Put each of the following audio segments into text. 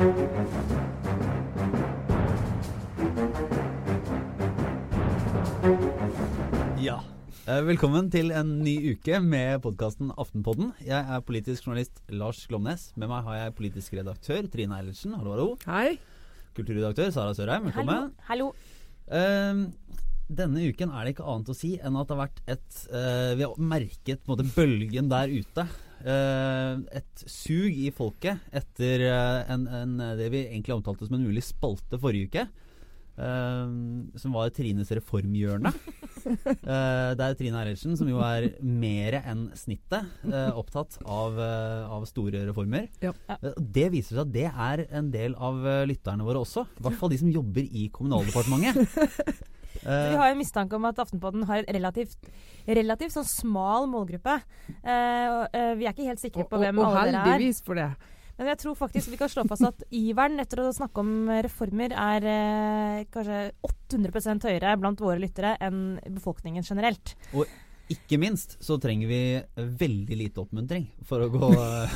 Ja. Eh, Velkommen til en ny uke med podkasten Aftenpodden. Jeg er politisk journalist Lars Glomnes. Med meg har jeg politisk redaktør Trine Eilertsen. Hallo, hallo. Hei. Kulturredaktør Sara Sørheim. Velkommen. Hallo. Eh, denne uken er det ikke annet å si enn at det har vært et eh, Vi har merket måte bølgen der ute. Eh, et sug i folket etter eh, en, en, det vi egentlig omtalte som en mulig spalte forrige uke. eh, som var Trines reformhjørne. Eh, det er Trine Eilertsen, som jo er mer enn snittet eh, opptatt av, eh, av store reformer. Ja. Eh, det viser seg at det er en del av eh, lytterne våre også. I hvert fall de som jobber i Kommunaldepartementet. Eh, Vi har en mistanke om at Aftenpodden har en relativt, relativt sånn smal målgruppe. Uh, og, eh, vi er ikke helt sikre på og, hvem og alle dere er. heldigvis for det. Men jeg tror faktisk vi kan slå fast at iveren etter å snakke om reformer er eh, kanskje 800% høyere blant våre lyttere enn befolkningen generelt. Ikke minst så trenger vi veldig lite oppmuntring for å gå,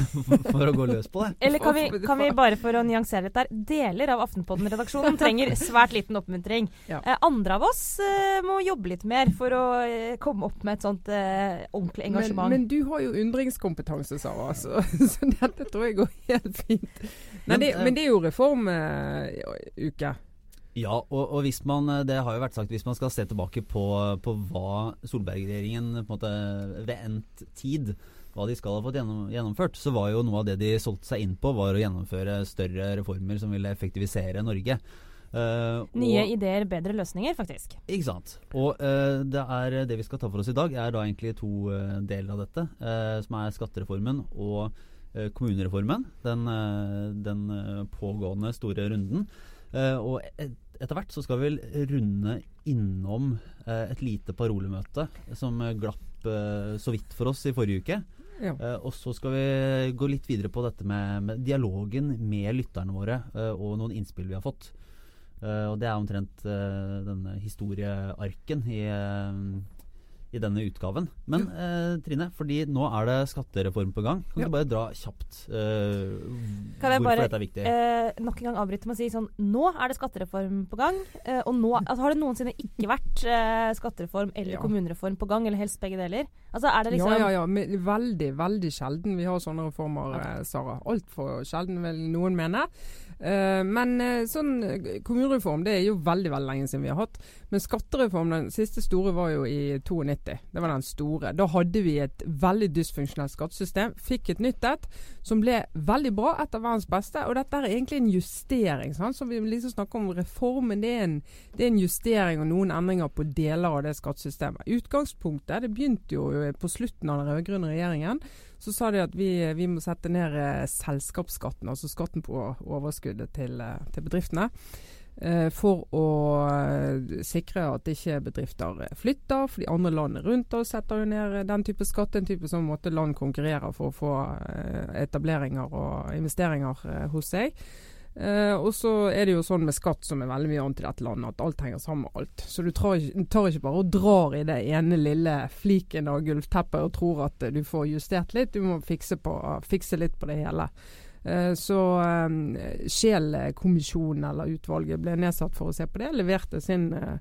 for å gå løs på det. Eller kan vi, kan vi bare for å nyansere litt der, deler av Aftenpodden-redaksjonen trenger svært liten oppmuntring. Ja. Eh, andre av oss eh, må jobbe litt mer for å eh, komme opp med et sånt eh, ordentlig engasjement. men du har jo undringskompetanse, Sara, så, så dette tror jeg går helt fint. Nei, det, eh, men det er jo reformuke. Ja, og, og hvis man, det har jo vært sagt, hvis man skal se tilbake på, på hva Solberg-regjeringen på en måte ved endt tid hva de skal ha fått gjennom, gjennomført, så var jo noe av det de solgte seg inn på, var å gjennomføre større reformer som ville effektivisere Norge. Eh, og- Nye ideer, bedre løsninger, faktisk. Ikke sant. Og uh, det er det vi skal ta for oss i dag, er da egentlig to uh, deler av dette. eh, som er skattereformen og eh, kommunereformen. Den, eh, den eh, pågående store runden. Eh, og et, etter hvert så skal vi vel runde innom eh, et lite parolemøte som eh, glapp eh, så vidt for oss i forrige uke. Ja. Og så skal vi gå litt videre på dette med, med dialogen med lytterne våre og noen innspill vi har fått. Eh, og det er omtrent denne historiearken i, i denne utgaven. Men eh, Trine, fordi nå er det skattereform på gang. Kan Ja. du bare dra kjapt eh, Kan jeg hvorfor bare dette er viktig? eh, nok en gang avbryte med å si sånn Nå er det skattereform på gang. Eh, og nå altså, Har det noensinne ikke vært eh, skattereform eller Ja. kommunereform på gang, eller helst begge deler? Altså er det liksom Ja, ja, ja. Men veldig, veldig sjelden vi har sånne reformer, okay. Sara. Altfor sjelden, vil noen mene. Eh, men eh, sånn eh, kommunereform det er jo veldig veldig lenge siden vi har hatt. Men skattereformen, den siste store var jo i 92. Det var den store. Da hadde vi et veldig dysfunksjonelt skattesystem. Fikk et nytt et som ble veldig bra, et av verdens beste. Og dette er egentlig en justering. Sant? Så vi liksom snakker om reformen. Det er, en, det er en justering og noen endringer på deler av det skattesystemet. Utgangspunktet det begynte jo på slutten av den rød-grønne regjeringen. Så sa de at vi, vi må sette ned eh, selskapsskatten, altså skatten på overskuddet til, eh, til bedriftene. Eh, For å eh, sikre at ikke bedrifter flytter, flytter, fordi andre land rundt oss setter jo ned den type skatt. En type sånn måte land konkurrerer for å få eh, etableringer og investeringer hos seg. Og så er det jo sånn med skatt som er veldig mye annet i dette landet, at alt henger sammen med alt. Så du tar, tar ikke bare og drar i det ene lille fliken av gulvteppet og tror at du får justert litt. Du må fikse, på, fikse litt på det hele. Eh, så eh, Scheel-kommisjonen eller utvalget ble nedsatt for å se på det. Leverte sin eh,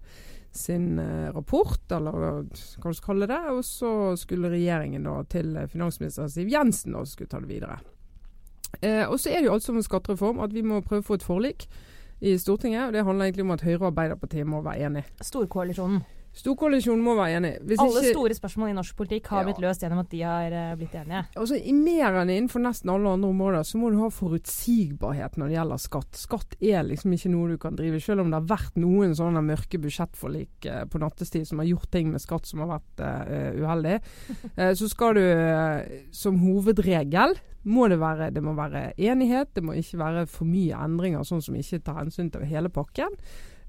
sin rapport, eller hva du skal kalle det. Og så skulle regjeringen da til finansminister Siv Jensen og skulle ta det videre. Og så er det jo altså om en skattereform at vi må prøve å få et forlik i Stortinget. og Det handler egentlig om at Høyre og Arbeiderpartiet må være enige. Storkoalisjonen. Storkoalisjonen må være enig. Hvis Alle ikke, store spørsmål i norsk politikk har Ja. blitt løst gjennom at de har eh, blitt enige. altså, I mer enn innenfor nesten alle andre områder så må du ha forutsigbarhet når det gjelder skatt. Skatt er liksom ikke noe du kan drive, selv om det har vært noen sånne mørke budsjettforlik eh, på nattestid som har gjort ting med skatt som har vært uh, uheldig. Så skal du som hovedregel må det være det må være enighet. Det må ikke være for mye endringer sånn som ikke tar hensyn til hele pakken.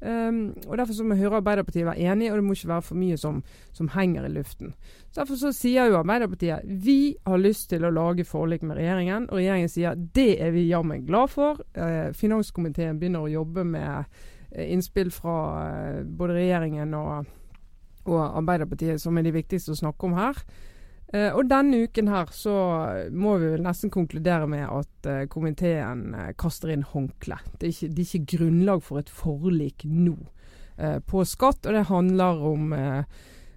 Um, og Derfor så må Høyre og Arbeiderpartiet være enige, og det må ikke være for mye som, som henger i luften. Så Derfor så sier jo Arbeiderpartiet vi har lyst til å lage forlik med regjeringen, og regjeringen sier det er vi jammen glad for. Eh, finanskomiteen begynner å jobbe med eh, innspill fra eh, både regjeringen og, og Arbeiderpartiet, som er de viktigste å snakke om her. Eh, og denne uken her så må vi vel nesten konkludere med at eh, komiteen eh, kaster inn håndkle. Det, er ikke- det er ikke grunnlag for et forlik nå på skatt, og det handler om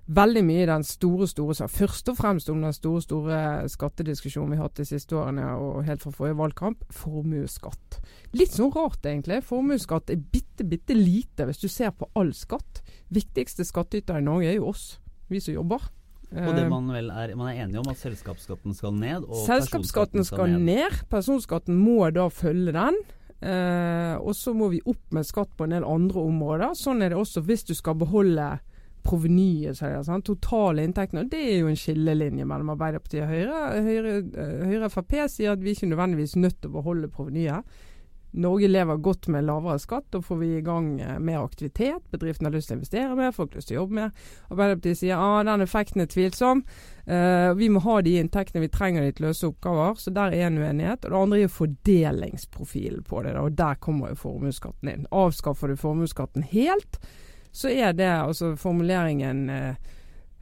veldig mye i den store, store. Først og fremst om den store, store skattediskusjonen vi har hatt de siste årene, og helt fra forrige valgkamp, formuesskatt. Litt sånn rart, egentlig. Formuesskatt er bitte, bitte lite hvis du ser på all skatt. Viktigste skattyter i Norge er jo oss, vi som jobber. Og det Eh, man vel er, man er enig om at selskapsskatten skal ned, og Selskapsskatten skal ned. Personskatten må da følge den. Eh, og så må vi opp med skatt på en del andre områder. Sånn er det også hvis du skal beholde provenyet, sier jeg. Totale inntektene. Og det er jo en skillelinje mellom Arbeiderpartiet og Høyre. Høyre, eh, Høyre Frp sier at vi ikke nødvendigvis er nødt til å beholde provenyet. Norge lever godt med lavere skatt, da får vi i gang eh, mer aktivitet. Bedriftene har lyst til å investere mer, folk har lyst til å jobbe mer. Arbeiderpartiet sier at den effekten er tvilsom. Uh, vi må ha de inntektene vi trenger de til å løse oppgaver, så der er en uenighet. Og det andre er fordelingsprofilen på det, da, og der kommer jo formuesskatten inn. Avskaffer du formuesskatten helt, så er det altså formuleringen eh,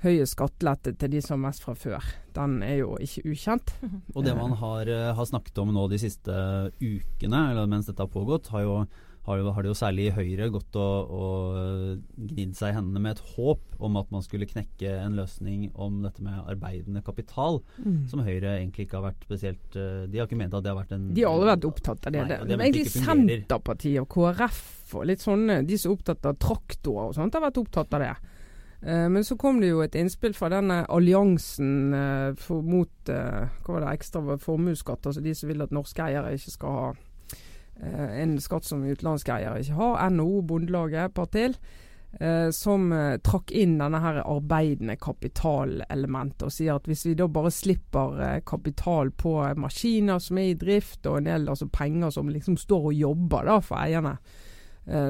høye skattelette til de som har mest fra før. Den er jo ikke ukjent. Og det man har, eh, har snakket om nå de siste ukene, eller mens dette har pågått, har jo, har jo, har det jo særlig Høyre gått og, og gnidd seg i hendene med et håp om at man skulle knekke en løsning om dette med arbeidende kapital, som Høyre egentlig ikke har vært spesielt eh, De har ikke ment at det har vært en De har aldri vært opptatt av det. Nei, det, det egentlig. Senterpartiet og KrF og litt sånne, de som er opptatt av traktorer og sånt, har vært opptatt av det. Eh, men så kom det jo et innspill fra denne alliansen eh, for, mot eh, hva var det, ekstra formuesskatt. Altså de som vil at norske eiere ikke skal ha en skatt som utenlandske eiere ikke har. NHO, Bondelaget, et par til. som trakk inn denne her arbeidende kapitalelementet og sier at hvis vi da bare slipper kapital på maskiner som er i drift og en del altså penger som liksom står og jobber da for eierne,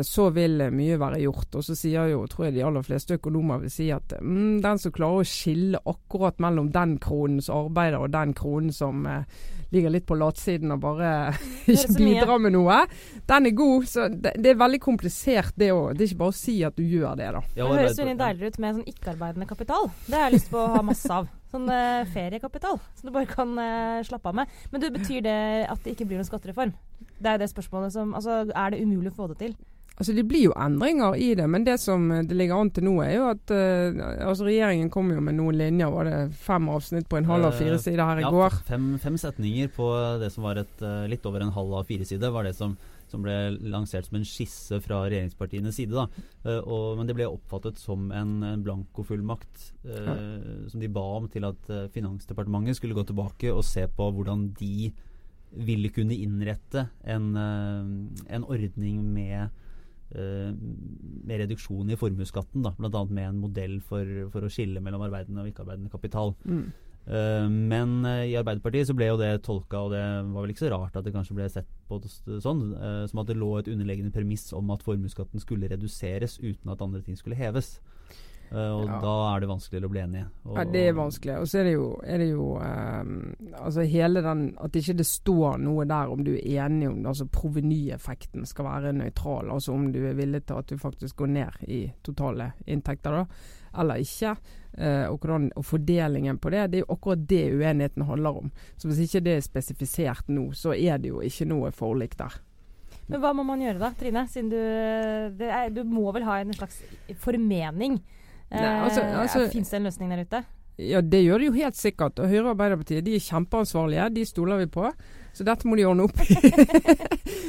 så vil eh, mye være gjort. Og så sier jo, tror jeg de aller fleste økonomer vil si at mm, den som klarer å skille akkurat mellom den kronen som arbeider og den kronen som eh, ligger litt på latsiden og bare ikke bidrar med noe, den er god. Så det, det er veldig komplisert det òg. Det er ikke bare å si at du gjør det, da. Ja, Det høres veldig deiligere ut med sånn ikke-arbeidende kapital. Det har jeg lyst på å ha masse av. Sånn eh, feriekapital som du bare kan eh, slappe av med. Men du, betyr det at det ikke blir noen skattereform? Det er jo det spørsmålet som Altså, er det umulig å få det til? Altså Det blir jo endringer i det, men det som eh, det ligger an til nå, er jo at uh, altså regjeringen kom jo med noen linjer. Var det fem avsnitt på en halv av fire side sider her i ja, går? Fem, fem setninger på det som var et uh, litt over en halv av fire side, var det som, som ble lansert som en skisse fra regjeringspartienes side. Da. Eh, og, men det ble oppfattet som en, en blankofullmakt eh, som de ba om til at eh, Finansdepartementet skulle gå tilbake og se på hvordan de ville kunne innrette en, eh, en ordning med med reduksjon i formuesskatten, bl.a. med en modell for, for å skille mellom arbeidende og ikke-arbeidende kapital. Mm. Eh, men eh, i Arbeiderpartiet så ble jo det tolka, og det var vel ikke så rart at det kanskje ble sett på sånn, eh, som at det lå et underliggende premiss om at formuesskatten skulle reduseres uten at andre ting skulle heves. Og Ja. da er det vanskeligere å bli enige. Og, Ja, det er vanskelig. Og så er det jo, er det jo um, Altså hele den At ikke det står noe der om du er enig om altså provenyeffekten skal være nøytral. Altså om du er villig til at du faktisk går ned i totale inntekter, da. Eller ikke. Eh, og, hvordan, og fordelingen på det. Det er jo akkurat det uenigheten handler om. Så hvis ikke det er spesifisert nå, så er det jo ikke noe forlik der. Men hva må man gjøre da, Trine? Siden du det er, Du må vel ha en slags formening? Nei, altså- altså- Fins det en løsning der ute? Ja, det gjør det jo helt sikkert. Og Høyre og Arbeiderpartiet de er kjempeansvarlige. De stoler vi på. Så dette må de ordne opp i.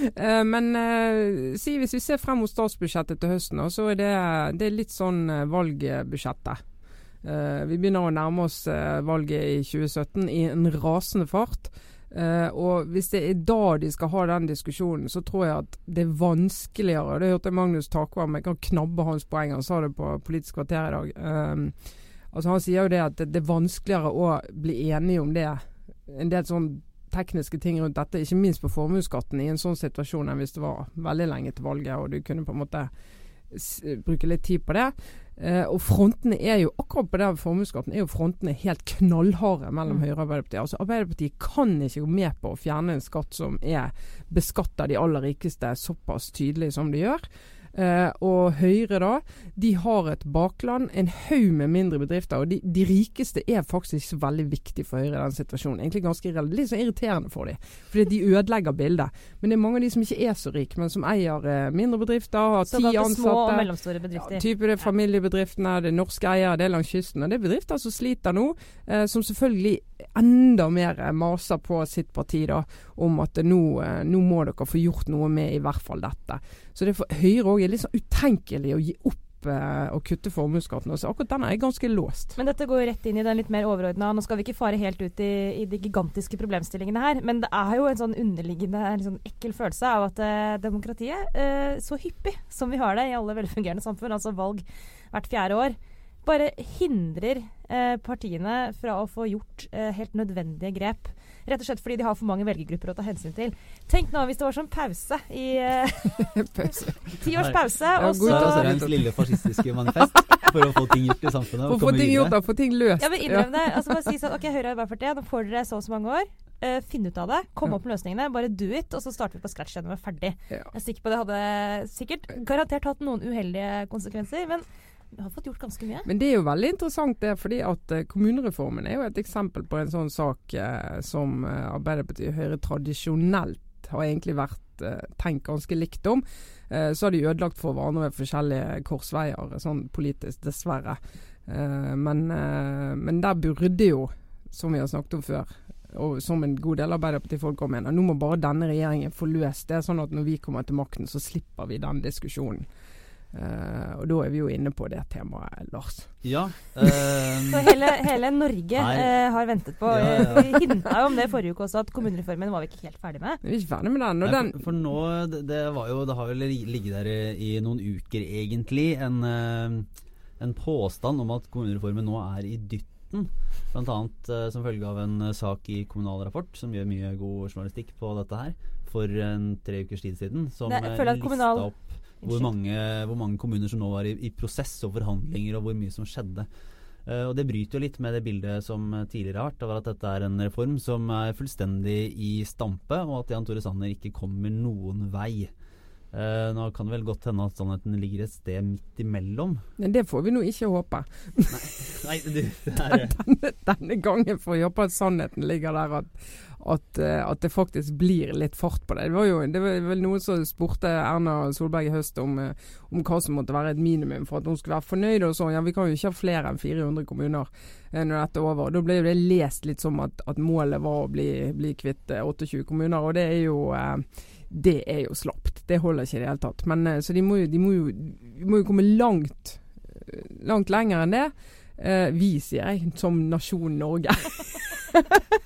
Eh, Men uh, si hvis vi ser frem mot statsbudsjettet til høsten, så er det, det er litt sånn eh, valgbudsjettet. Uh, vi begynner å nærme oss uh, valget i 2017 i en rasende fart. Uh, og hvis det er da de skal ha den diskusjonen, så tror jeg at det er vanskeligere. Det hørte Magnus Takvam, jeg kan knabbe hans poeng, han sa det på Politisk kvarter i dag. Altså Han sier jo det at det, er vanskeligere å bli enige om det. En del sånn tekniske ting rundt dette, ikke minst på formuesskatten, i en sånn situasjon enn hvis det var veldig lenge til valget og du kunne på en måte bruke litt tid på det. Eh, og frontene er jo akkurat på den formuesskatten er jo frontene helt knallharde mellom Mm. Høyre og Arbeiderpartiet. Altså Arbeiderpartiet kan ikke gå med på å fjerne en skatt som er beskatter de aller rikeste såpass tydelig som de gjør. Eh, og Høyre da, de har et bakland, en haug med mindre bedrifter. Og de, de, rikeste er faktisk ikke veldig viktig for Høyre i den situasjonen. Egentlig ganske litt så irriterende for dem, fordi de ødelegger bildet. Men det er mange av de som ikke er så rike, men som eier eh, mindre bedrifter, har ti ansatte. Små og mellomstore bedrifter. Ja, type det familiebedriftene, det er norske eiere, det er langs kysten. Og det er bedrifter som sliter nå, eh, som selvfølgelig enda mer maser på sitt parti da, om at nå, eh, nå må dere få gjort noe med i hvert fall dette. Så det for Høyre òg er litt sånn utenkelig å gi opp eh, å kutte formuesskatten. Så akkurat den er ganske låst. Men dette går jo rett inn i den litt mer overordna. Nå skal vi ikke fare helt ut i, i, de gigantiske problemstillingene her, men det er jo en sånn underliggende en sånn ekkel følelse av at eh, demokratiet, eh, så hyppig som vi har det i alle velfungerende samfunn, altså valg hvert fjerde år, bare hindrer eh, partiene fra å få gjort eh, helt nødvendige grep Rett og slett fordi de har for mange velgergrupper å ta hensyn til. Tenk nå hvis det var sånn pause i uh, Ti års pause, og så Røns lille fascistiske manifest for å få ting gjort i samfunnet. For å få ting gjort, da. Få ting løst. Ja, men innrøm det. Altså bare si sånn OK, Høyre og Arbeiderpartiet, nå får dere så og så mange år. Uh, finne ut av det. Komme opp med løsningene. Bare do it, og så starter vi på scratch igjen når vi er ferdig. Ja. Jeg er sikker på det hadde sikkert garantert hatt noen uheldige konsekvenser. men vi har fått gjort ganske mye. Men det er jo veldig interessant det, fordi at uh, kommunereformen er jo et eksempel på en sånn sak eh, som uh, Arbeiderpartiet og Høyre tradisjonelt har egentlig vært tenkt ganske likt om. så har de ødelagt for hverandre ved forskjellige korsveier, sånn politisk, dessverre. Men, men, der burde jo, som vi har snakket om før, og som en god del Arbeiderparti-folk mener, nå må bare denne regjeringen få løst det, sånn at når vi kommer til makten, så slipper vi den diskusjonen. Uh, og da er vi jo inne på det temaet, Lars. Ja. Um. så hele, hele Norge uh, har ventet på ja, ja. Vi hinta jo om det forrige uke også, at kommunereformen var vi ikke helt ferdig med. Vi er ikke ferdig med den. Nei, den for, for, nå, det, det, var jo, det har jo ligget der i, i noen uker egentlig, en, en, påstand om at kommunereformen nå er i dytten. Blant annet som følge av en sak i Kommunal Rapport, som gjør mye god journalistikk på dette her, for en tre ukers tid siden. Som lista opp hvor mange, hvor mange, kommuner som nå var i, i, prosess og forhandlinger, og hvor mye som skjedde. Uh, og Det bryter jo litt med det bildet som tidligere har vært, av at dette er en reform som er fullstendig i stampe, og at Jan Tore Sanner ikke kommer noen vei. Uh, nå kan det vel godt hende at sannheten ligger et sted midt imellom. Men det får vi nå ikke håpe. Nei, nei du, denne, denne, gangen får vi håpe at sannheten ligger der. At, at, eh, at, det faktisk blir litt fart på det. Det var jo det var vel noen som spurte Erna Solberg i høst om, eh, om, hva som måtte være et minimum for at hun skulle være fornøyd. og sånn. Ja, Vi kan jo ikke ha flere enn 400 kommuner eh, når dette er over. Da ble jo det lest litt som at, at målet var å bli, bli, kvitt 28 kommuner. og det er jo det er jo slapt. Det holder ikke i det hele tatt. Men, så de må, jo, de, må jo, de må jo komme langt, langt lenger enn det. vi, sier jeg, som nasjon Norge.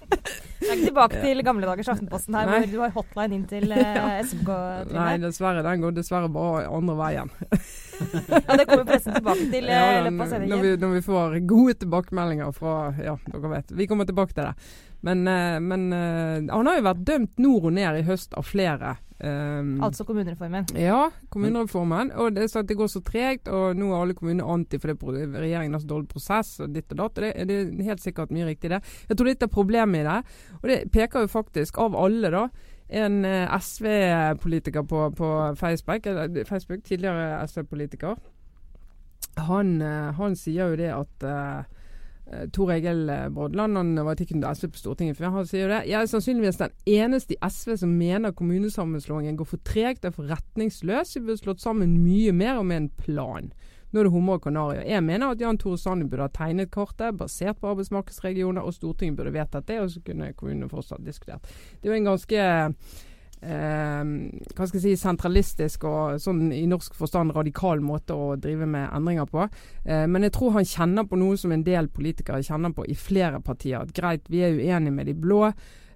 Er ikke tilbake til gamle dagers Aftenposten her, Nei. hvor du har hotline inn til uh, SMK. Nei, dessverre. Den går dessverre bare andre veien. ja, Det kommer pressen tilbake til uh, ja, løpet av sendingen. Når vi, når vi, får gode tilbakemeldinger fra Ja, dere vet. Vi kommer tilbake til det. Men, uh, men han har jo vært dømt nord og ned i høst av flere Um, altså kommunereformen? Ja, kommunereformen. Og det, så det går så tregt, og nå er alle kommuner anti fordi regjeringen har så dårlig prosess og ditt og datt. Det, det, er helt sikkert mye riktig, det. Jeg tror litt av problemet i det, og det peker jo faktisk av alle, da. En eh, SV-politiker på, på Facebook, Facebook, tidligere SV-politiker, han, uh, han, sier jo det at Eh, Tor Egil eh, Brodland han var ikke SV på Stortinget. for Han sier jo det. Jeg er sannsynligvis den eneste i SV som mener kommunesammenslåingen går for tregt og for retningsløs. Vi burde slått sammen mye mer og med en plan. Nå er det hummer og kanarier. Jeg mener at Jan Tore Sanner burde ha tegnet kartet basert på arbeidsmarkedsregioner, og Stortinget burde vedtatt det, og så kunne kommunene fortsatt diskutert. Det er jo en ganske eh, hva skal jeg si, sentralistisk og sånn i norsk forstand radikal måte å drive med endringer på. Eh, men jeg tror han kjenner på noe som en del politikere kjenner på i flere partier. At greit, vi er uenige med de blå.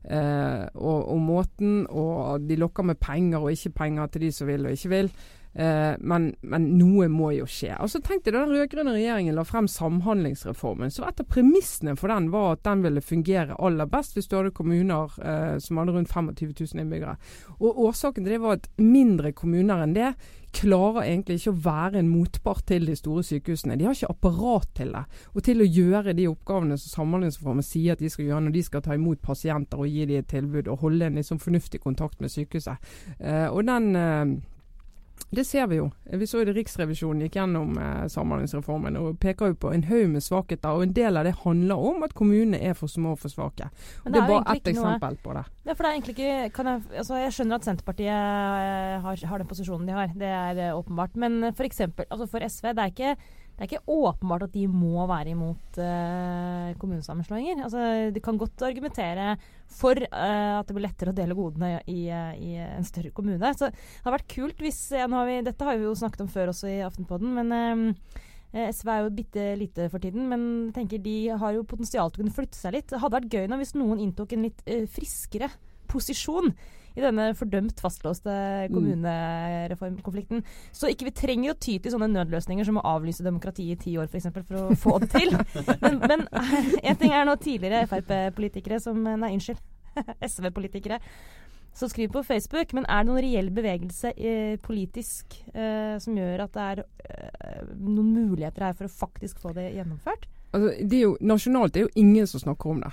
Eh, og, og, måten, og de lokker med penger og ikke penger til de som vil og ikke vil. Eh, men, men, noe må jo skje. Og så tenkte jeg Da den rød-grønne regjeringen la frem Samhandlingsreformen, så et av premissene for den var at den ville fungere aller best hvis du hadde kommuner eh, som hadde rundt 25 000 innbyggere. Og Årsaken til det var at mindre kommuner enn det klarer egentlig ikke å være en motpart til de store sykehusene. De har ikke apparat til det, og til å gjøre de oppgavene som Samhandlingsreformen sier at de skal gjøre når de skal ta imot pasienter og gi dem et tilbud og holde en liksom fornuftig kontakt med sykehuset. Eh, og den eh, Det ser vi jo. Vi så jo det Riksrevisjonen gikk gjennom eh, Samhandlingsreformen og peker jo på en haug med svakheter. og En del av det handler om at kommunene er for små og for svake. Og det, er bare ett eksempel på det. Ja, for det er egentlig ikke jeg, altså jeg, skjønner at Senterpartiet eh, har, har, den posisjonen de har, det er uh, åpenbart. Men for, eksempel, altså for SV, det er ikke det er ikke åpenbart at de må være imot uh, kommunesammenslåinger. Altså, de kan godt argumentere for uh, at det blir lettere å dele godene i, uh, i, en større kommune. Så det har vært kult hvis har vi, Dette har vi jo snakket om før også i Aftenpodden, men SV er jo bitte lite for tiden, men tenker de har jo potensial til å kunne flytte seg litt. Det hadde vært gøy nå hvis noen inntok en litt friskere posisjon i denne fordømt fastlåste mm. kommunereformkonflikten. Så ikke vi trenger å ty til sånne nødløsninger som å avlyse demokratiet i ti år f.eks. For, for å få det til. Men, men en ting er nå tidligere Frp-politikere som Nei, unnskyld. SV-politikere som skriver på Facebook. Men er det noen reell bevegelse eh, politisk eh, som gjør at det er eh, noen muligheter her for å faktisk få det gjennomført? Altså, det er jo, nasjonalt er jo ingen som snakker om det.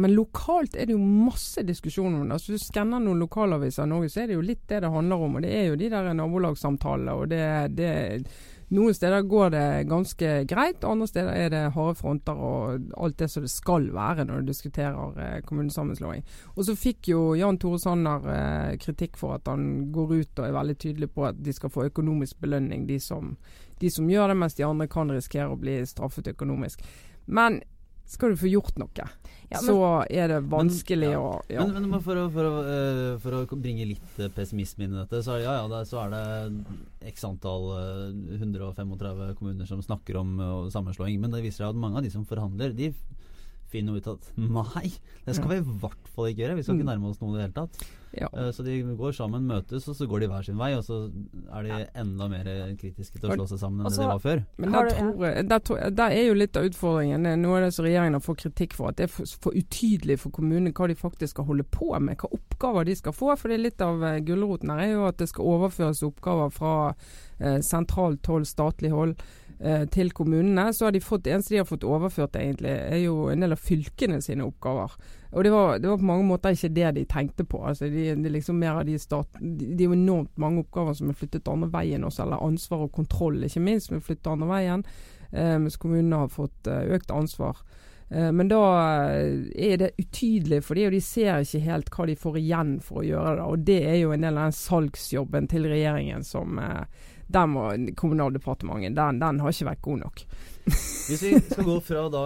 men lokalt er det jo masse diskusjoner om det. Altså, hvis du skanner noen lokalaviser i Norge, så er det jo litt det det handler om. og Det er jo de der nabolagssamtalene. og det, det noen steder går det ganske greit, andre steder er det harde fronter og alt det som det skal være når du diskuterer eh, kommunesammenslåing. Og så fikk jo Jan Tore Sanner eh, kritikk for at han går ut og er veldig tydelig på at de skal få økonomisk belønning, de som, de som gjør det, mens de andre kan risikere å bli straffet økonomisk. Men skal du få gjort noe, ja, men, så er det vanskelig men, ja. å ja. Men, men for, å, for, å, uh, for, å, bringe litt uh, pessimisme inn i dette, så ja, det, så er det x antall uh, eh, 135 kommuner som snakker om sammenslåing. Men det viser seg at mange av de som forhandler, de finner ut at nei, det skal vi i hvert fall ikke gjøre. Vi skal ikke mm. nærme oss noe i det hele tatt. Ja. Uh, så de går sammen, møtes, og så går de hver sin vei. Og så er de enda mer kritiske til å slå seg sammen enn det de var før. Men der, tror jeg, der, tror, der, er jo litt av utfordringen. Noe av det som regjeringen har fått kritikk for. At det er for, for utydelig for kommunene hva de faktisk skal holde på med. Hva oppgaver de skal få. For det er litt av uh, gulroten her er jo at det skal overføres oppgaver fra eh, sentralt hold, statlig hold Eh, til kommunene, så har de fått, eneste de har fått overført, egentlig, er jo en del av fylkene sine oppgaver. Og det var, det var på mange måter ikke det de tenkte på. Altså, de, de, liksom mer av de, stat, de, de er jo enormt mange oppgaver som er flyttet andre veien også, eller ansvar og kontroll ikke minst, som er flyttet andre veien. Eh, mens kommunene har fått eh, økt ansvar. Eh, men da eh, er det utydelig for dem, og de ser ikke helt hva de får igjen for å gjøre det. Og det er jo en del av den salgsjobben til regjeringen som eh, den må Kommunaldepartementet den, den, har ikke vært god nok. Hvis vi skal gå fra da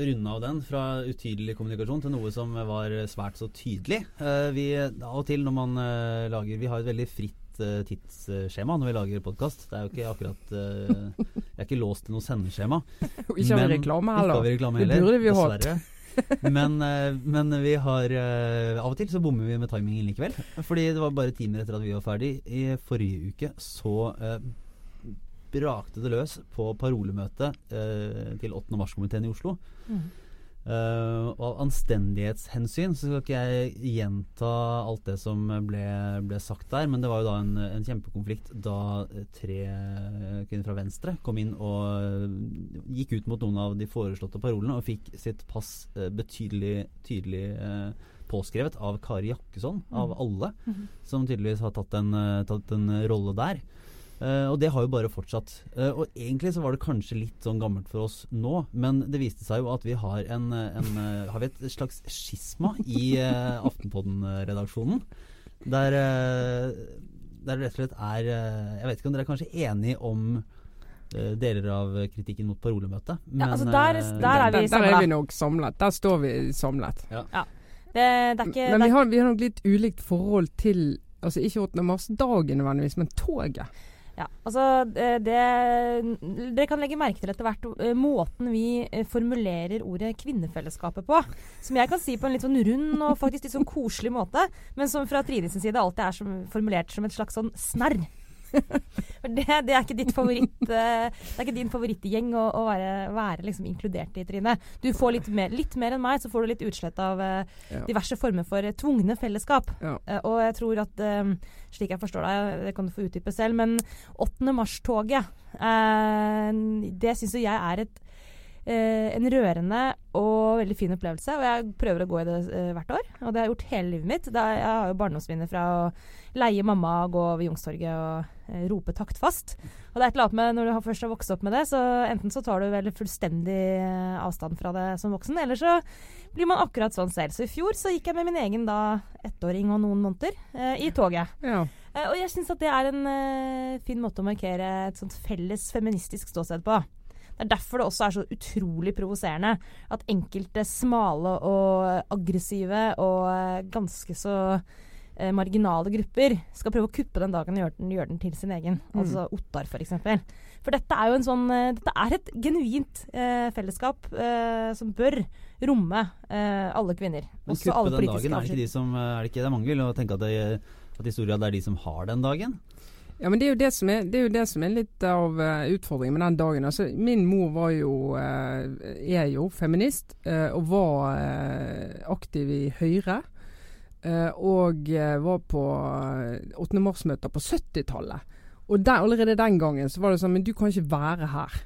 runde av den, fra utydelig kommunikasjon til noe som var svært så tydelig. Eh, vi, av og til når man eh, lager Vi har et veldig fritt eh, tidsskjema når vi lager podkast. Det er jo ikke akkurat Jeg er ikke låst til noe sendeskjema. ikke har vi reklame heller. Ikke har vi reklame heller. Det burde vi hatt. men, eh, men, vi har eh, Av og til så bommer vi med timingen likevel. Fordi det var bare timer etter at vi var ferdig. I forrige uke så eh, brakte det løs på parolemøtet eh, til 8. mars-komiteen i Oslo. Mm. Uh, og av anstendighetshensyn så skal ikke jeg gjenta alt det som ble, ble sagt der, men det var jo da en, en, kjempekonflikt da tre kvinner fra Venstre kom inn og gikk ut mot noen av de foreslåtte parolene og fikk sitt pass uh, betydelig tydelig uh, påskrevet av Kari Jakkesson, mm. av alle, mm -hmm. som tydeligvis har tatt en, tatt en rolle der. Uh, og det har jo bare fortsatt. Uh, og egentlig så var det kanskje litt sånn gammelt for oss nå, men det viste seg jo at vi har en, en uh, Har vi et slags skisma i Aftenpodden-redaksjonen. Der, der det rett og slett er Jeg vet ikke om dere er kanskje enige om deler av kritikken mot parolemøtet. Men, ja, altså der, der, er vi samlet. Der er vi nok samlet. Der står vi samlet. Ja. ja. Det, det ikke, men vi har, vi har nok litt ulikt forhold til Altså ikke 8. mars-dagen nødvendigvis, men toget. Ja, altså det, Dere kan legge merke til etter hvert uh, måten vi uh, formulerer ordet kvinnefellesskapet på. Som jeg kan si på en litt sånn rund og faktisk litt sånn koselig måte, men som fra Trines side alltid er som, formulert som et slags sånn snarr. det, det, er ikke ditt favoritt uh, Det er ikke din favorittgjeng å, å være, være liksom inkludert i, Trine. Du får litt mer, litt mer, enn meg, så får du litt utslett av uh, diverse former for uh, tvungne fellesskap. Ja. og jeg tror at Slik jeg forstår deg, det kan du få utdype selv, men 8. mars-toget, det syns jo jeg er et eh, en rørende og veldig fin opplevelse. Og jeg prøver å gå i det eh, hvert år. Og det har jeg gjort hele livet mitt. Da, jeg har jo barndomsminner fra å leie mamma gå over Youngstorget og eh, rope taktfast. Og det er et eller annet med når du har først har vokst opp med det, så enten så tar du vel fullstendig eh, avstand fra det som voksen, eller så blir man akkurat sånn selv. Så i fjor så gikk jeg med min egen da ettåring og noen måneder eh, i toget. Ja. Eh, og jeg syns at det er en fin måte å markere et sånt felles feministisk ståsted på. Det er derfor det også er så utrolig provoserende at enkelte smale og aggressive og eh, ganske så eh, marginale grupper skal prøve å kuppe den dagen og gjøre den, gjør den til sin egen. Mm. Altså Ottar, f.eks. For, for dette er jo en sånn eh, Dette er et genuint eh, fellesskap eh, som bør romme eh, alle kvinner. Men Også alle den politiske dagen, er det ikke de som Er det ikke det mange vil tenke at, det, at historia det er de som har den dagen? Ja, men det er jo det som er, det er, det som er litt av uh, utfordringen med den dagen. Altså, min mor jo, uh, er jo feminist uh, og var aktiv i Høyre. og var på 8. mars-møter på 70-tallet. Og der, allerede den gangen så var det sånn Men du kan ikke være her.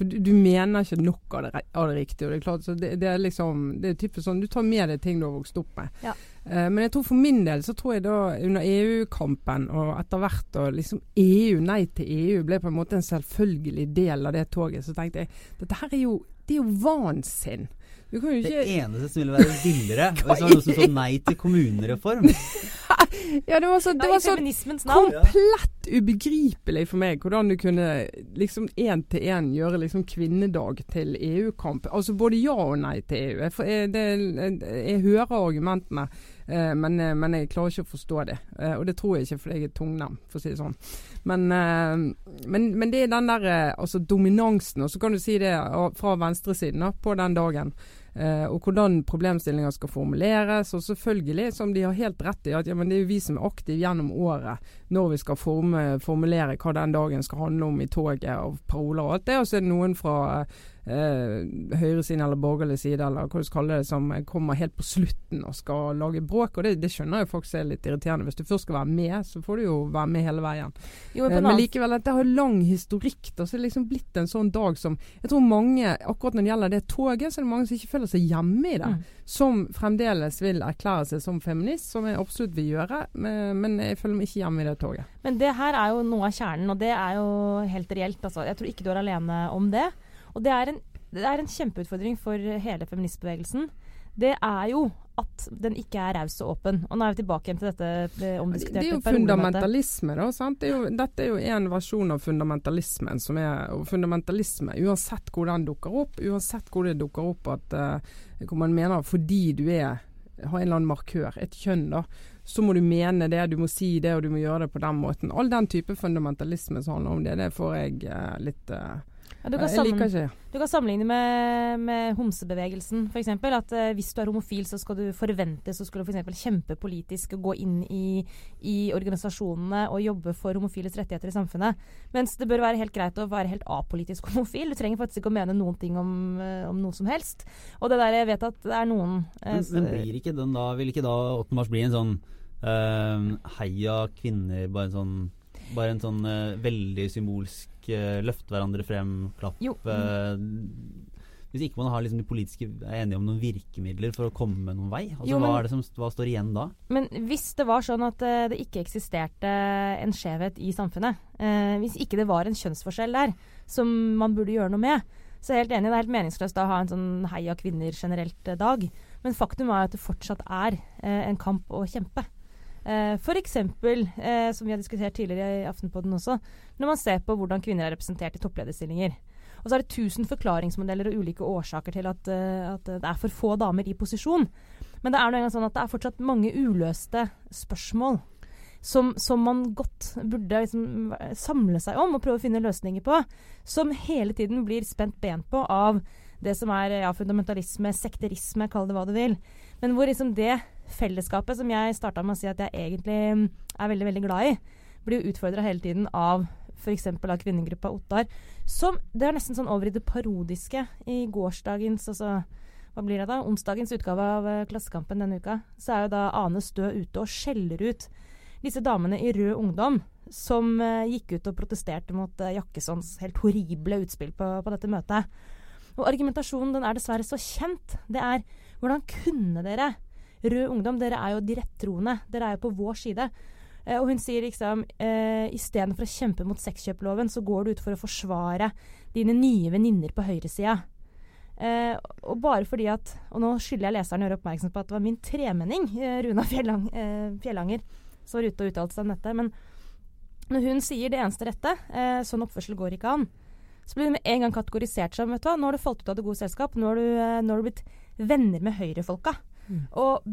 For du, du, mener ikke nok av det, av det riktige. Og det er klart, så det, det er liksom Det er typisk sånn Du tar med deg ting du har vokst opp med. Ja. Uh, men jeg tror for min del så tror jeg da under EU-kampen og etter hvert og liksom EU, nei til EU, ble på en måte en selvfølgelig del av det toget. Så tenkte jeg dette her er jo Det er jo vanskinn. Du kan jo Det eneste som ville være villere, hvis det var noe som sa nei til kommunereform. Ja, det var så, det var så komplett ubegripelig for meg hvordan du kunne liksom én til én gjøre liksom kvinnedag til EU-kamp. Altså både ja og nei til EU. Jeg, det, jeg, hører argumentene, eh, men, eh, men jeg klarer ikke å forstå det. Eh, og det tror jeg ikke fordi jeg er tungnem, for å si det sånn. Men, men, men det er den der altså dominansen, og så kan du si det fra venstresiden da, på den dagen. Eh, og hvordan problemstillinger skal formuleres. Og selvfølgelig, som de har helt rett i, at ja, det er jo vi som er aktive gjennom året når vi skal forme, formulere hva den dagen skal handle om i toget og paroler og alt det. Og så er det noen fra eh, høyresiden eller borgerlig side eller hva du skal kalle det, som kommer helt på slutten og skal lage bråk. Og det, det skjønner folk som er litt irriterende. Hvis du først skal være med, så får du jo være med hele veien. Jo, men Eh, en Men likevel, dette har lang historikk. Da, så det er liksom blitt en sånn dag som Jeg tror mange, akkurat når det gjelder det toget, så er det mange som ikke føler seg hjemme i det. Mm. Som fremdeles vil erklære seg som feminist, som jeg absolutt vil gjøre. Men, men jeg føler meg ikke hjemme i det toget. Men det her er jo noe av kjernen, og det er jo helt reelt. Altså. Jeg tror ikke du er alene om det. Og det er en, det er en kjempeutfordring for hele feministbevegelsen. Det er jo at den ikke er raus og åpen. Og nå er vi tilbake igjen til dette omdiskuterte Det er jo fundamentalisme, da. Sant? Det er jo, dette er jo en versjon av fundamentalismen. Som er, fundamentalisme, uansett hvor den dukker opp, uansett hvor det dukker opp at uh, hvor man mener fordi du er har en eller annen markør, et kjønn, da, så må du mene det, du må si det, og du må gjøre det på den måten. All den type fundamentalisme som handler om det, det får jeg uh, litt eh, Ja, du, kan Jeg liker ikke. du kan sammenligne med, med homsebevegelsen, f.eks. At uh, hvis du er homofil, så skal du forventes å skulle for eksempel kjempe politisk og gå inn i, i organisasjonene og jobbe for homofiles rettigheter i samfunnet. Mens det bør være helt greit å være helt apolitisk homofil. Du trenger faktisk ikke å mene noen ting om, eh, om noe som helst. Og det der, jeg vet at det er noen uh, Men, men blir ikke den da, vil ikke da 8. mars bli en sånn uh, heia kvinner, bare en sånn, bare en sånn uh, veldig symbolsk uh, løfte hverandre frem-klapp? Jo. hvis ikke man har liksom de politiske er enige om noen virkemidler for å komme noen vei, altså, Jo, men- hva, er det som, hva står igjen da? Men hvis det var sånn at eh, det ikke eksisterte en skjevhet i samfunnet, eh, hvis ikke det var en kjønnsforskjell der som man burde gjøre noe med, så er jeg helt enig, det er helt meningsløst å ha en sånn heia kvinner generelt-dag. Men faktum er at det fortsatt er eh, en kamp å kjempe. Eh, eksempel, eh, som vi har diskutert tidligere i Aftenpodden også, når man ser på hvordan kvinner er representert i topplederstillinger. Og så er det tusen forklaringsmodeller og ulike årsaker til at, eh, at det er for få damer i posisjon. Men det er noe sånn at det er fortsatt mange uløste spørsmål som, som man godt burde liksom samle seg om og prøve å finne løsninger på. Som hele tiden blir spent ben på av det som er ja, fundamentalisme, sekterisme, kall det hva du vil. Men hvor liksom det fellesskapet som jeg starta med å si at jeg egentlig mm, er veldig, veldig glad i, blir jo utfordra hele tiden av f.eks. av kvinnegruppa Ottar. Som Det er nesten sånn over i det parodiske. I gårsdagens, altså hva blir det da? Onsdagens utgave av eh, Klassekampen denne uka, så er jo da Ane Stø ute og skjeller ut disse damene i Rød Ungdom som uh, gikk ut og protesterte mot uh, Jakkessons helt horrible utspill på, på dette møtet. Og argumentasjonen den er dessverre så kjent. Det er hvordan kunne dere, Rød Ungdom, dere er jo de rettroende. Dere er jo på vår side. Eh, og hun sier liksom eh, istedenfor å kjempe mot sexkjøploven, så går du ut for å forsvare dine nye venninner på høyresida. Eh, og bare fordi at Og nå skylder jeg leseren å gjøre oppmerksom på at det var min tremenning, eh, Runa Fjellang, eh, Fjellanger, som var ute og uttalte seg om dette. Men når hun sier det eneste rette, eh, sånn oppførsel går ikke an, så blir det med en gang kategorisert som vet du hva, nå har du falt ut av det gode selskap, nå har du, nå har du blitt venner med høyrefolka. Mm. Og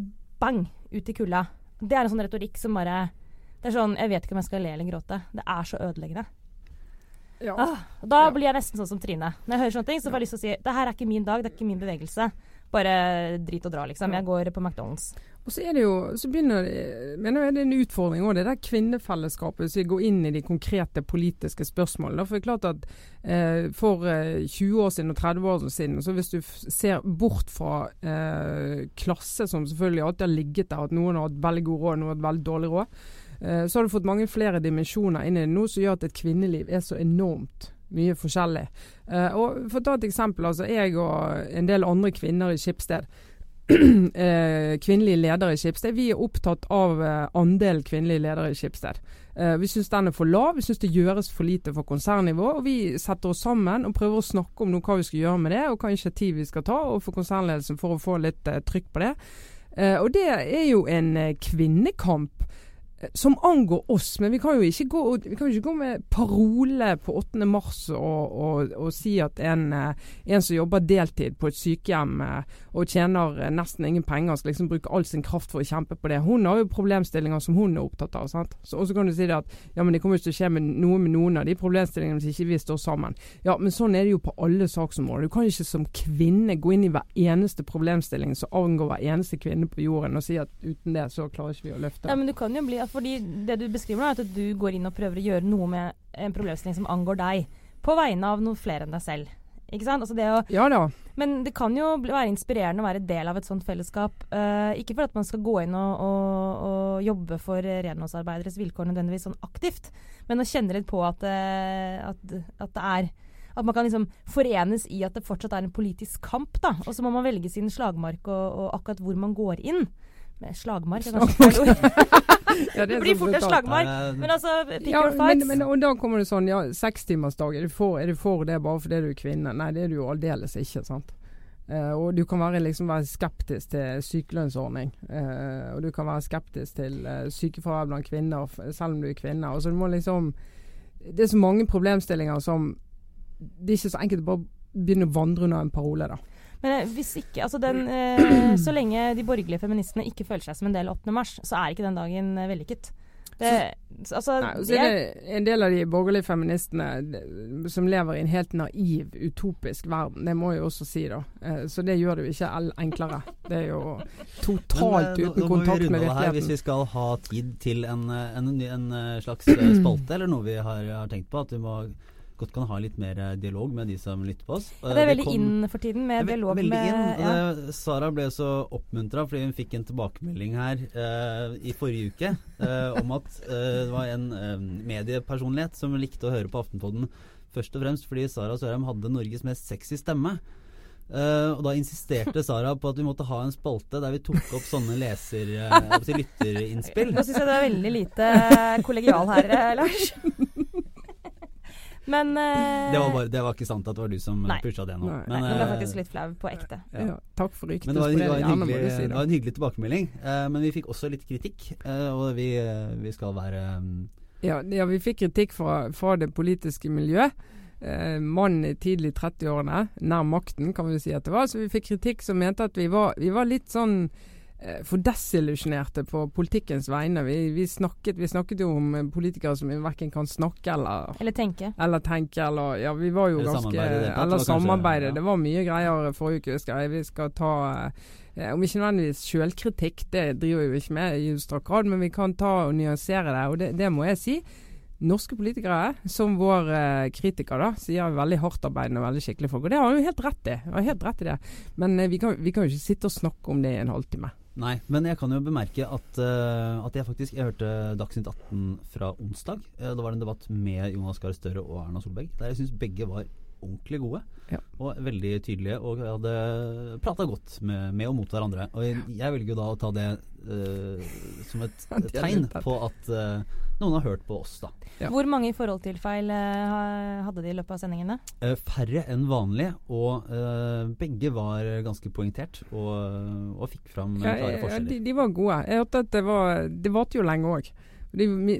bang, ut i kulda. Det er en sånn retorikk som bare Det er sånn Jeg vet ikke om jeg skal le eller gråte. Det er så ødeleggende. Ja. Ah, da Ja. blir jeg nesten sånn som Trine. Når jeg hører sånne ting, så får jeg lyst til å si det her er ikke min dag, det er ikke min bevegelse. Bare drit og dra, liksom. Jeg går på McDonald's. Og så er det jo, så begynner det, mener jeg det er en utfordring òg, det der kvinnefellesskapet. Vi går inn i de konkrete politiske spørsmålene. For det er klart at eh, for eh, 20 år siden og 30 år siden, så hvis du ser bort fra eh, klasse, som selvfølgelig alltid har ligget der, at noen har hatt veldig god råd, noen har hatt veldig dårlig råd, eh, så har du fått mange flere dimensjoner inn i det nå som gjør at et kvinneliv er så enormt mye forskjellig. Eh, og For å ta et eksempel. altså Jeg og en del andre kvinner i Skipsted eh, kvinnelige ledere i Skipsted. Vi er opptatt av andel andelen kvinnelige ledere i Skipsted. Eh, vi syns den er for lav, vi syns det gjøres for lite for konsernnivå. og Vi setter oss sammen og prøver å snakke om hva vi skal gjøre med det, og hva initiativ vi skal ta overfor konsernledelsen for å få litt eh, trykk på det. Eh, og det er jo en eh, kvinnekamp eh, som angår oss, men vi kan jo ikke gå, vi jo ikke gå med parole på 8. mars og, og, og si at en, eh, en som jobber deltid på et sykehjem eh, og tjener eh, nesten ingen penger, skal liksom bruke all sin kraft for å kjempe på det. Hun har jo problemstillinger som hun er opptatt av. sant? Så, og så kan du si det at ja, men det kommer ikke til å skje med noe med noen av de problemstillingene hvis ikke vi står sammen. Ja, men sånn er det jo på alle saksområder. Du kan ikke som kvinne gå inn i hver eneste problemstilling som angår hver eneste kvinne på jorden og si at uten det så klarer ikke vi å løfte. Ja, men du kan jo bli Fordi det du beskriver nå, er at du går inn og prøver å gjøre noe med en problemstilling som angår deg. På vegne av noen flere enn deg selv. Ikke sant? Altså det å, Ja da. men det kan jo være inspirerende å være del av et sånt fellesskap. Uh, ikke for at man skal gå inn og, og, og jobbe for renholdsarbeideres vilkår nødvendigvis sånn aktivt, men å kjenne litt på at, eh, at, at det er at man kan liksom forenes i at det fortsatt er en politisk kamp. da. Og så må man velge sin slagmark og, og akkurat hvor man går inn. Med slagmark er kanskje feil ord. Ja, Det det blir fort en slagmark. Men altså, pick Ja, your fights. men, men, og da kommer det sånn, ja, sekstimersdag, er, er du for det bare fordi du er kvinne? Nei, det er du jo aldeles ikke. sant? Uh, og du kan være, liksom, være skeptisk til sykelønnsordning. Uh, og du kan være skeptisk til uh, sykefravær blant kvinner, selv om du er kvinne. Altså, du må liksom Det er så mange problemstillinger som Det er ikke så enkelt å bare begynne å vandre under en parole, da. Men eh, hvis ikke, altså den, eh, så lenge de borgerlige feministene ikke føler seg som en del av 8. mars, så er ikke den dagen eh, vellykket. Det, altså, Nei, er det en del av de borgerlige feministene som lever i en helt naiv, utopisk verden. Det må jeg jo også si, da. Eh, Så det gjør det jo ikke enklere. Det er jo totalt eh, nå- uten nå må vi kontakt runde med av her Hvis vi skal ha tid til en, eh, en, en eh, slags eh, spalte, eller noe vi har, har tenkt på, at vi må godt kan ha litt mer eh, dialog med de som lytter på oss. Ja, det er veldig kom- inn for tiden med dialog veldig med inn. ja. Eh, Sara ble så oppmuntra fordi hun fikk en tilbakemelding her uh, i forrige uke uh, om at uh, det var en eh, mediepersonlighet som likte å høre på Aftenpodden først og fremst fordi Sara Sørheim hadde Norges mest sexy stemme. Uh, og da insisterte Sara på at vi måtte ha en spalte der vi tok opp sånne leser... Uh, lytterinnspill. Nå syns jeg du er veldig lite kollegial her, eh, Lars. Men uh, Det var, bare, det var ikke sant at det var du som Nei. pusha det nå. Nei. Nei, Men, jeg ble eh, faktisk litt flau på ekte. ja. Ja, takk for Men det var, det, var en hyggelig, det det. var en hyggelig tilbakemelding. Uh, men vi fikk også litt kritikk, uh, og vi, vi skal være um, Ja, ja, vi fikk kritikk fra, fra det politiske miljøet. Eh, mann i tidlig 30-årene, nær makten kan vi si at det var. Så vi fikk kritikk som mente at vi var, vi var litt sånn for desillusjonerte på politikkens vegne. Vi, vi, snakket, vi snakket jo om eh, politikere som verken kan snakke eller Eller tenke. eller tenke, eller Ja, vi var jo Eller ganske samarbeide det Eller var samarbeide. ja. Det var mye greier forrige uke, husker jeg. Vi skal ta eh, Om ikke nødvendigvis sjølkritikk, det driver vi jo ikke med i utstrakt grad, men vi kan ta og nyansere det. Og det, det må jeg si. Norske politikere, som vår eh, kritiker, da, sier veldig hardtarbeidende og veldig skikkelige folk. Og det har han jo helt rett i. Helt rett i det. Men eh, vi, kan, vi kan jo ikke sitte og snakke om det i en halvtime. Nei, men jeg kan jo bemerke at, uh, at jeg faktisk Jeg hørte Dagsnytt 18 fra onsdag. Uh, da var det en debatt med Jonas Gahr Støre og Erna Solberg. Der jeg syns begge var ordentlig gode. Ja. Og veldig tydelige, og hadde prata godt med, med og mot hverandre. Og jeg, jeg velger jo da å ta det uh, som et, Ja, tegn på at uh, noen har hørt på oss, da. Ja. Hvor mange i forhold til feil uh, hadde de i løpet av sendingene? Eh, færre enn vanlig, og eh, begge var ganske poengtert og, og fikk fram eh, Ja, klare ja, forskjeller. de, de var gode. Jeg hørte at det var Det varte jo lenge òg.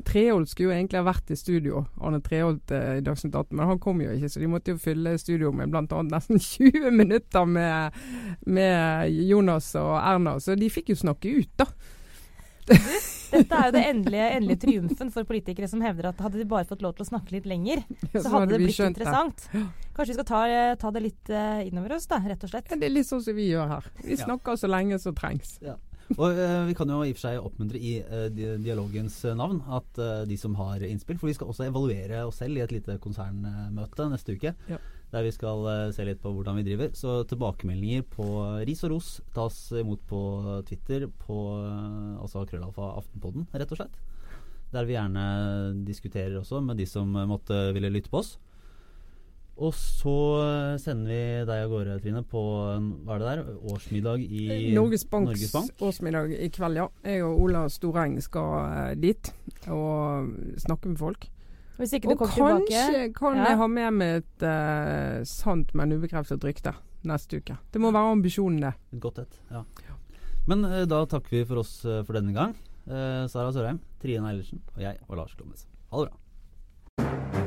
Treholt skulle jo egentlig ha vært i studio, Arne Treholt eh, i Dagsnytt 18, men han kom jo ikke, så de måtte jo fylle studio med bl.a. nesten 20 minutter med, med Jonas og Erna. Så de fikk jo snakke ut, da. Dette er jo det endelige, endelige triumfen for politikere som hevder at hadde de bare fått lov til å snakke litt lenger, så hadde det blitt interessant. Kanskje vi skal ta, ta det litt eh, innover oss, da, rett og slett. Ja, det er litt sånn som vi gjør her. Vi snakker så lenge som trengs. Og eh, vi kan jo i og for seg oppmuntre i eh, dialogens eh, navn at de som har innspill For vi skal også evaluere oss selv i et lite konsernmøte neste uke. Ja. Der vi skal se litt på hvordan vi driver. Så tilbakemeldinger på ris og ros tas imot på Twitter på altså krøllalfa Aftenpodden, rett og slett. Der vi gjerne diskuterer også med de som måtte ville lytte på oss. Og så eh, sender vi deg av gårde, Trine, på en- hva er det der? årsmiddag i Norges Banks Norges Bank. årsmiddag i kveld, ja. Jeg og Ola Storeng skal eh, dit og snakke med folk. Hvis ikke du Og kommer kanskje tilbake kan Ja. jeg ha med meg et uh, sant, men ubekreftet rykte neste uke. Det må være ambisjonen, det. Et godt et, ja. Men uh, da takker vi for oss uh, for denne gang. Eh, Sara Sørheim, Trine Eilertsen og jeg og Lars Klomnes. Ha det bra.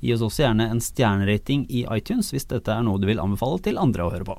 Gi oss også gjerne en stjernerating i iTunes hvis dette er noe du vil anbefale til andre å høre på.